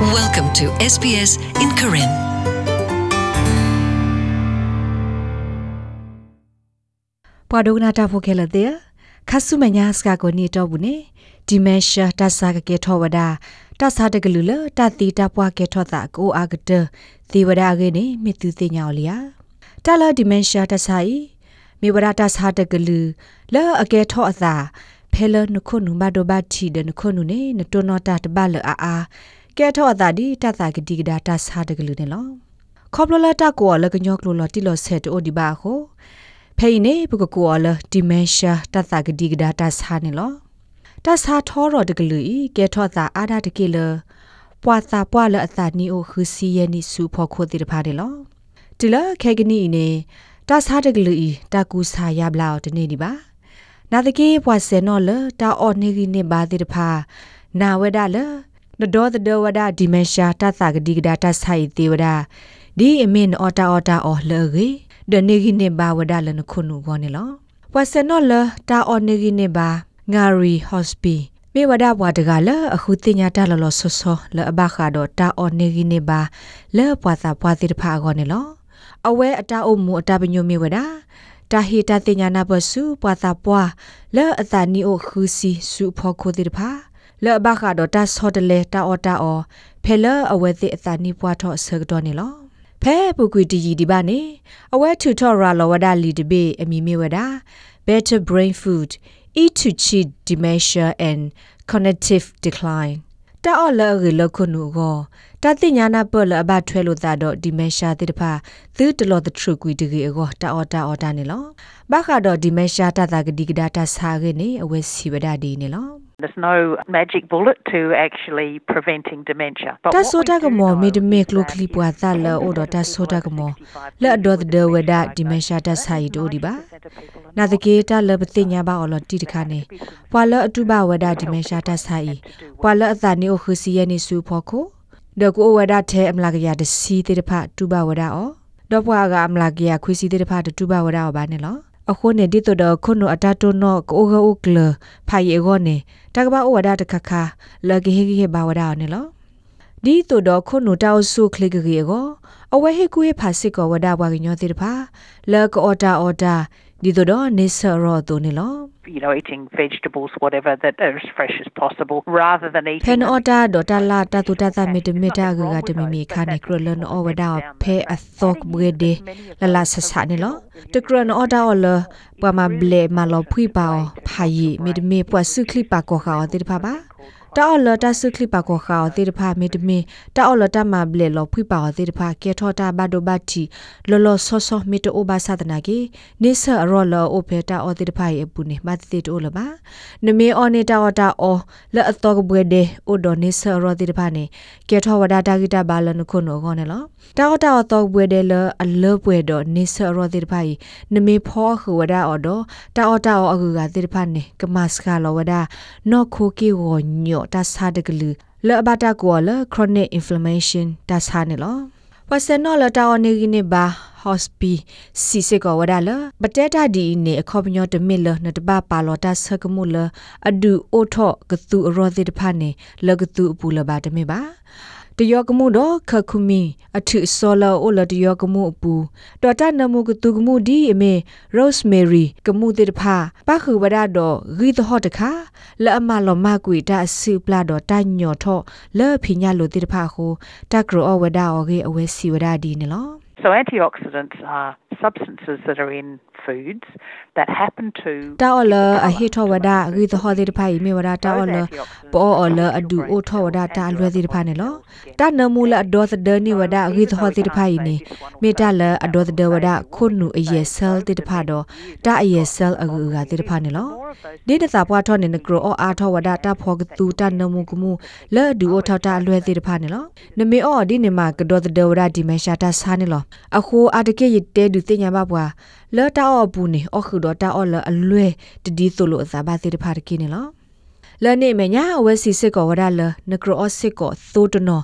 Welcome to SBS in Karen. ပဝဒနာတာဖိုခဲလတဲ့ခဆုမညာစကကိုနီတော့ဘူးနေဒီမန်ရှာတဆာကကေထောဝဒတဆာတကလူလတတိတပွားကေထောတာကိုအာဂတသေဝဒကေနေမြတူတင်ညာလျာတလာဒီမန်ရှာတဆာဤမေဝဒတဆာတကလူလောအကေထောအသာဖဲလနခုနုမဒဘတီဒနခုနုနေနတောနတာတဘလအာအာ ကဲထောအသာဒီတသကတိကဒါတဆာတကလူနေလောခေါပလလတာကိုလကညောကလိုလတီလောဆက်အိုဒီဘာခိုဖိနေဘကကိုလဒီမန်ရှာတသကတိကဒါတဆာနေလောတဆာထောရတကလူဤကဲထောသာအာဒတကေလပွာသာပွာလအသာနီအိုခူစီယနီစုဖို့ခိုတိတဖာတယ်လောတီလခေကနီနေတဆာတကလူဤတကူစာရဘလာတနေဒီပါနာတကေပွာဆေနောလတာအော်နေဂီနေပါတိတဖာနာဝဒလ နဒောသဒဝဒဒီမန်ရှာတသကဒီကဒါတဆိုင်သေးဝဒဒီအမင်အော်တာအော်တာအော်လေဂေဒနေဂိနေဘာဝဒလနခုနုဂောနေလောဝဆနောလတာအော်နေဂိနေဘာငါရီဟော့စပီမေဝဒဘွားတကလအခုတင်ညာတလလဆောဆောလအဘခါတော့တာအော်နေဂိနေဘာလဲပွာသာပွာတိတဖာဂောနေလောအဝဲအတာအုံမူအတာပညိုမေဝဒတာဟီတာတင်ညာနာဘဆုပွာသာပွာလဲအတာနီအိုခူစီစုဖောခိုတိတဖာ လဲဘခါတော့တာဆောတလေတာအော်တာအော်ဖဲလအဝဲတိအတာနီပွားထော့ဆကတော့နေလောဖဲပုကွေတီကြီးဒီပါနေအဝဲထူထော်ရာလောဝဒလီတဘေအမီမေဝဒ better brain food eat to cheat dementia and cognitive decline တာအော်လရီလခုနုကိုတတိညာနာပလအဘထွဲလို့သာတော့ dementia တိတဖာသီတလော the true ကွီတကြီးကိုတာအော်တာအော်တာနေလောဘခါတော့ dementia တတာကဒီကဒါတာစာရနေအဝဲစီဝဒဒီနေလော There's no magic bullet to actually preventing dementia. တဆိုတာကမောမီဒမေကလိုကလီပွာသလအိုဒတာဆိုတာကမောလက်ဒေါ်ဒဝဒဒီမရှာတဆိုင်ဒိုဒီပါနာတကေတာလပတိညာပါအော်လတီတခါနေပွာလအတုဘဝဒဒီမရှာတဆိုင်ပွာလအသနီအိုခစီယနေစုဖို့ကိုဒကူဝဒထဲအမလာကရတစီတေတဖတူဘဝဒအောဒေါ်ပွာကအမလာကရခွေစီတေတဖတူဘဝဒအောဘာနေလော အခုနေဒီတော့ခုနအတတုနောကိုဂုကလဖိုင်ယေဂောနေတကဘာဩဝဒတခခလကေဟေဟေဘာဝဒနေလောဒီတော့တော့ခုနတောက်ဆုခလစ်ကေကိုအဝဲဟေကူဟေဖာစစ်ကောဝဒဘွားကညောတိတဖာလကောတာအော်တာ ဒီတော့နေဆရောတုန်နေလော you know eating vegetables whatever that are as fresh as possible rather than eating ဖန်အော်တာဒေါ်တာလာတတူတသမီတမီတာဂဂတမီမီခါနေကရလန်အော်ဝဒါဖဲအသောကဘွေဒေလလာဆဆာနေလောတကရန်အော်တာအော်လပမဘလေမလောဖွိပါဖာယီမီ ဒမီပွားစုခလိပါကောခါတိတဖာပါတာအော်လတာစုခလိပါကောခါတေတဖာမေတမီတာအော်လတာမဘလေလောဖွိပါတေတဖာကေထောတာဘဒိုဘတ်တီလောလောဆောဆောမေတိုဘာသဒနာကေနေဆာရောလောအိုဖေတာအော်တေတဖာယေပူနေမတ်တေတိုလပါနမေအော်နေတာအော်တာအော်လဲအတော့ဘွေဒေအိုဒိုနေဆာရောတေတဖာနေကေထောဝဒတာဂီတာဘာလနခုနောခေါနေလောတာအော်တာအော်တော့ဘွေဒေလအလောဘွေဒေါနေဆာရောတေတဖာနမေဖောခဝဒအော်ဒတာအော်တာအော်အကူကတေတဖာနေကမစကာလောဝဒနော့ခိုကီဝညောတာစာဒကလူလဘတာကောလ chronic inflammation တာစာနေလောပစနောလတာဝနေကိနေဘာ hospi စီစကောဝဒါလဘတဲတာဒီနေအခေါပညောတမစ်လနတပပါလောတာဆကမှုလအဒူအိုထော့ကသူအရောတိတဖာနေလကသူအပူလပါတမေပါ တယောကမှုတော့ခခုမီအထုဆောလောအိုလတယောကမှုအပူတော်တနမှုကတူကမှုဒီအမေ Rosemary ကမှုတေတဖာပခုဝဒတော့ဂီတဟော့တခါလဲအမလောမကွေတာစုပလာတော့တညော်ထော့လဲဖိညာလိုတေတဖာကိုတကရောဝဒအော်ကေအဝဲစီဝဒဒီနေလော So antioxidants are substances that are in foods that happen to တာအော်လအဟိထောဝဒဂီသဟောတိတဖိုင်မေဝဒတာအော်လပေါ်အော်လအဒူအိုထောဝဒတာလွယ်တိတဖိုင်နေလောတာနမူလအဒေါ်သဒနိဝဒဂီသဟောတိတဖိုင်နေမေတာလအဒေါ်သဒဝဒခုနုအယေဆဲလ်တိတဖာတော့တာအယေဆဲလ်အဂူဂါတိတဖာနေလောဒီတသာပွားထောနေနကရောအာထောဝဒတာဖောကတူတာနမူကမှုလဲဒူအိုထောတာလွယ်တိတဖာနေလောနမေအော်ဒီနေမှာကဒေါ်သဒဝဒဒီမရှာတာဆာနေလောအခုအတကေရတဲဒူတင်ညာဘပွားလော်တာအော်ဘူးနေအခုတော့တာအော်လအလွဲတဒီဆိုလို့အစားပါသေးတဖာတကိနေလောလနေမညာဝဲစီစစ်ကောဝဒါလနကရောစစ်ကောသိုးတနော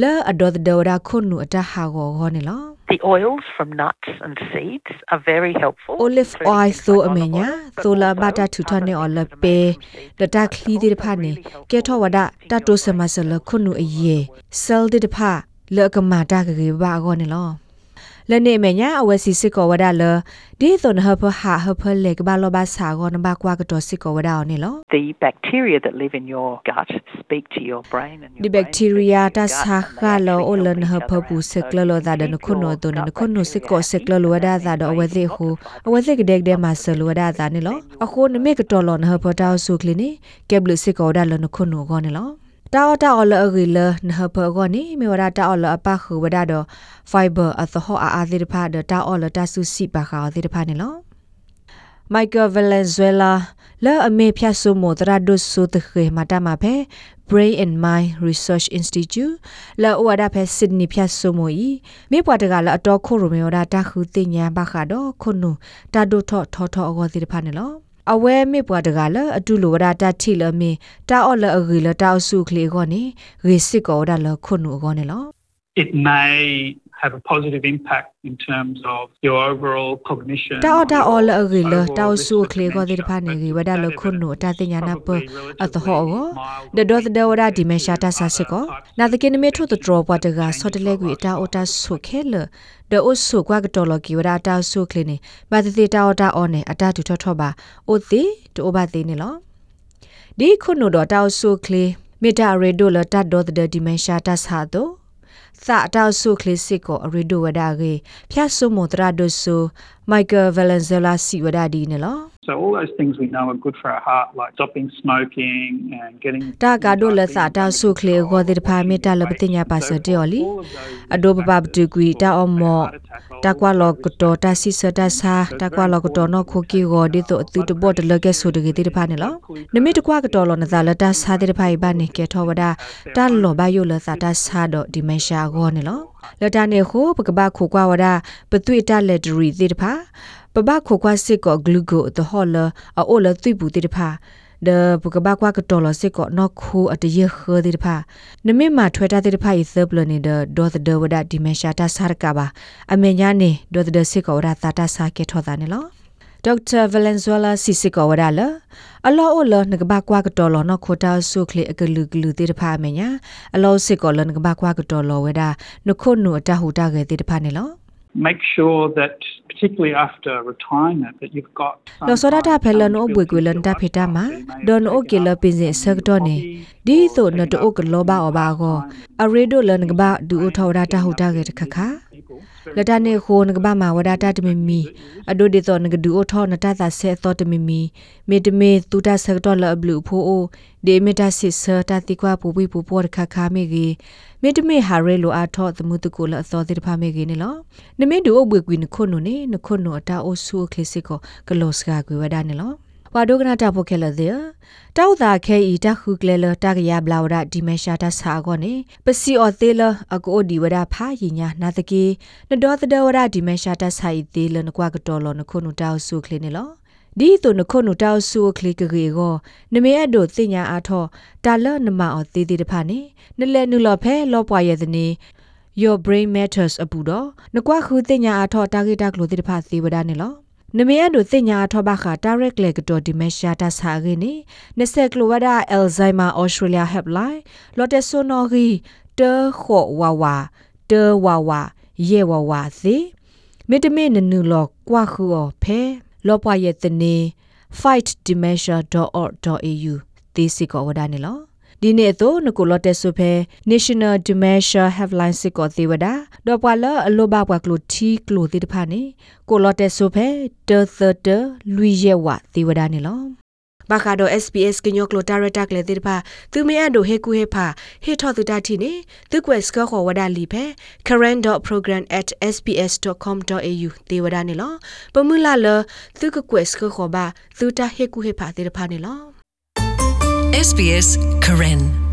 လဲအဒေါ်ဒဝဒါခုနုအတဟာကောဟောနေလော The oils from nuts and seeds are very helpful. olive including oil things so like olive amenya oil, but so la also bata thu thon ne other ola things pe made from seeds da and ta nuts khli are dir also pha ne really helpful ke tho wada in ta your to sa ma brain sa la cells khunu and a ye working. cell dir pha le ka ma ta ga ge ba go ne lo လနေမညာအဝစီစစ်ကောဝဒါလဒီသွန်ဟဖဟာဟဖလေကဘာလောဘာစာကောနဘကွာကတော့စစ်ကောဝဒါနေလော The bacteria that live in your gut speak to your brain and your ဒီ brain ဘက်တီရီယာ speaks to တာ your gut စာ and ခ they ါလော actually အလ help န်ဟ each ဖ other ပူ out. စ So ကလော if ဒါ you ဒန keep ခုနော your တန gut ခုနောစစ်ကော bacteria စကလော happy, လောဒါ then ဒါ that တော့အဝ means သိ you've ခု got the fibre အဝသိကဒက်ဒဲမှာဆလောဒါဒါနေလောအခုနမေကတော်လောနဟဖတာဆုကလီနီကက်ဘလစစ်ကောဒါလနခုနောကောနေလော တာအတာအလအဂီလနဟပကောနီမေဝရတာအလအပခုဝဒါတော့ fiber အသဟအာအာသီတဖာဒတာအလတာဆုစီပါခါသီတဖာနေလော Michael Valenzuela လာအမေဖြတ်ဆုမတရဒုဆုတခေမတာမဖဲ Brain and Mind Research Institute လာဝဒါဖဲ Sydney ဖြတ်ဆုမီမေပွားတကလာအတော်ခိုရိုမေဝဒါတာခုတင်ညာဘခါတော့ခုနုတာဒုထောထောထောအကောသီတဖာနေလော အဝဲမေပွားတကလာအတူလိုဝဒါတာထီလမေတာအော်လအဂီလတာအဆုခလီကောနေရေစစ်ကောဒါလခုနုကောနေလော it may have a positive impact in terms of your overall cognition. တာအတာအော်လအဂီလ overall တာအ risk ဆု of ခလေကောဒီ dementia, ဖာနေ but ဂီဝဒါလ that ခုနု evidence တာတင်ညာနာပ probably အတဟော relatively ကို mild ဒဒေါ်ဒဝဒါ compared ဒီမရှာတာ to ဆာစ other ကော types နာတကင်းမီ of ထုတဒရပတက changes ဆောတလဲကွေ to တာ our အတာ lifestyle. ဆုခဲလဒေအဆုကွာကတော်လကီဝဒါတာဆုခလနေဘာတတိတာအတာအောနေအတာတူထထပါအိုတိတိုဘာတိနေလောဒီခုနတော့တာဆုခလေမေတာရေဒိုလတာဒေါ်ဒဒီမရှာတာဆာတော့ သာတောက်ဆုခလစ်စစ်ကိုအရီဒိုဝဒါကေဖျတ်ဆုမတရာဒိုဆူမိုက်ကယ်ဗယ်လန်ဇလာစီဝဒါဒီနေလော So all those things we know are good for our heart, like stopping smoking and getting တာကာဒိုလသတာဆုခလေဂောဒီဖာမီတာလပတိညာပါစတေော်လီအဒိုဘဘဘတူကွီတာအမောတာကွာလောကတောတာစီစတာစာတာကွာလောကတောနခိုကီဂောဒီတိုအတူတဘောတလကဲဆိုတကေတိဖာနေလောနမီတကွာကတောလောနဇာလတာစာတိဖာဘနေကေထောဝဒတာလောဘယိုလသတာစာဒိုဒီမရှာဂောနေလောလတာနေခိုပကဘာခိုကွာဝဒပသွေတာလက်ဒရီတိဖာ ပပခိုကွာစစ်ကောဂလူဂိုတဟောလအိုလသွိပူတိတဖာဒပကဘာကွာကတော်လစစ်ကောနော်ခိုအတရခတိတဖာနမေမာထွေတာတိတဖာဤသပလနေဒဒေါ်ဒဝဒဒီမရှာတာဆာရကပါအမေညာနေဒေါ်ဒစစ်ကောရတာတာဆာကေထောတာနေလောဒေါက်တာဗလန်ဇွာလာစီစစ်ကောဝဒါလအလောအလနကဘာကွာကတော်လနခိုတာဆုခလေအကလူကလူတိတဖာအမေညာအလောစစ်ကောလနကဘာကွာကတော်လဝဒါနခုနုအတဟူတာကေတိတဖာနေလော make sure that particularly after retirement that you've got some လောစောဒတာ time ဖဲလန် to အို build ဘွေကွေလန် your တာ life ဖေတာမာ balance. So you may ဒွန် have အိုကေလပင်စင်ဆက်တော့နေဒီဆိုနတိုကလောဘာအဘာကိုအရေဒိုလန်ကဘာဒူအိုထော်ဒါတာဟူတာကေတခခလတနေခိုနကဘာမာဝဒတာတမီမီအဒိုဒီသောနကဒူအိုထော်နတာသာဆေသောတမီမီမေတမေတူတာဆက်တော့လဘလူဖိုအိုဒေမီတာစစ်ဆာတာတိကွာပူပီပူပေါ်ခခမေကြီးမေတမေဟာရဲလိုအထော့သမှုတကူလအသောတိတဖာမေကြီးနေလောနမေဒူအိုဘွေကွီနခုနုနေနခုနုအတာအိုဆူခလစ်စစ်ကိုကလော့စကာကွေဝဒနေလော ဝါဒုကနာတာဖိုခဲလတဲ့တောက်တာခဲဤတခုကလေလတကရဘလာဝဒဒီမရှာတဆာကောနေပစီအော်သေးလအကိုဒီဝဒဖာယညာနာတကေနဒေါ်တဒဝဒဒီမရှာတဆိုင်သေးလနကွာကတော်လနခုနတောက်ဆုခလနေလောဒီတုနခုနတောက်ဆုခလီကကေကိုနမေအဒိုတင်ညာအားထောတာလနမအော်သေးသေးတဖာနေနလဲနုလော်ဖဲလောပွားရဲ့တဲ့နေ your brain matters အပူတော့နကွာခုတင်ညာအားထောတာဂီတာကလိုတိတဖာသေးဝဒနေလော နမေအဒိုတင်ညာထောဘခါ direct leg တော်ဒီမရှာတာစာရင်းနေနစက်ကလိုဝဒါ Alzheimer Australia helpline လော်တက်ဆိုနော်ဂီတေခေါ်ဝါဝါတေဝါဝါယေဝါဝါစီမေတမေနနူလောကွာခုောဖဲလောပွားရဲ့တနေ fightdementia.org.au သေစီကောဝဒနေလော ဒီနေ့တော့နကိုလတ်ဆုဖဲ National Dementia Helpline စစ်ကောသေးဝဒတော့ပွာလအလောဘပွားကလိုတီကလိုတိတဖာနေကိုလတ်ဆုဖဲဒေသတလူရဲဝသေးဝဒနေလောဘာခါဒို SPS ကညိုကလိုတာရတက်လေတိတဖာသူမရဒိုဟေကူဟေဖာဟေထောသူတာတီနေသူကွယ်စကခေါ်ဝဒလီဖဲ current.program@sps.com.au သေဝဒနေလောပမူလာလသူကကွယ်စကခေါ်ပါသူတာဟေကူဟေဖာတိတဖာနေလော SBS Karen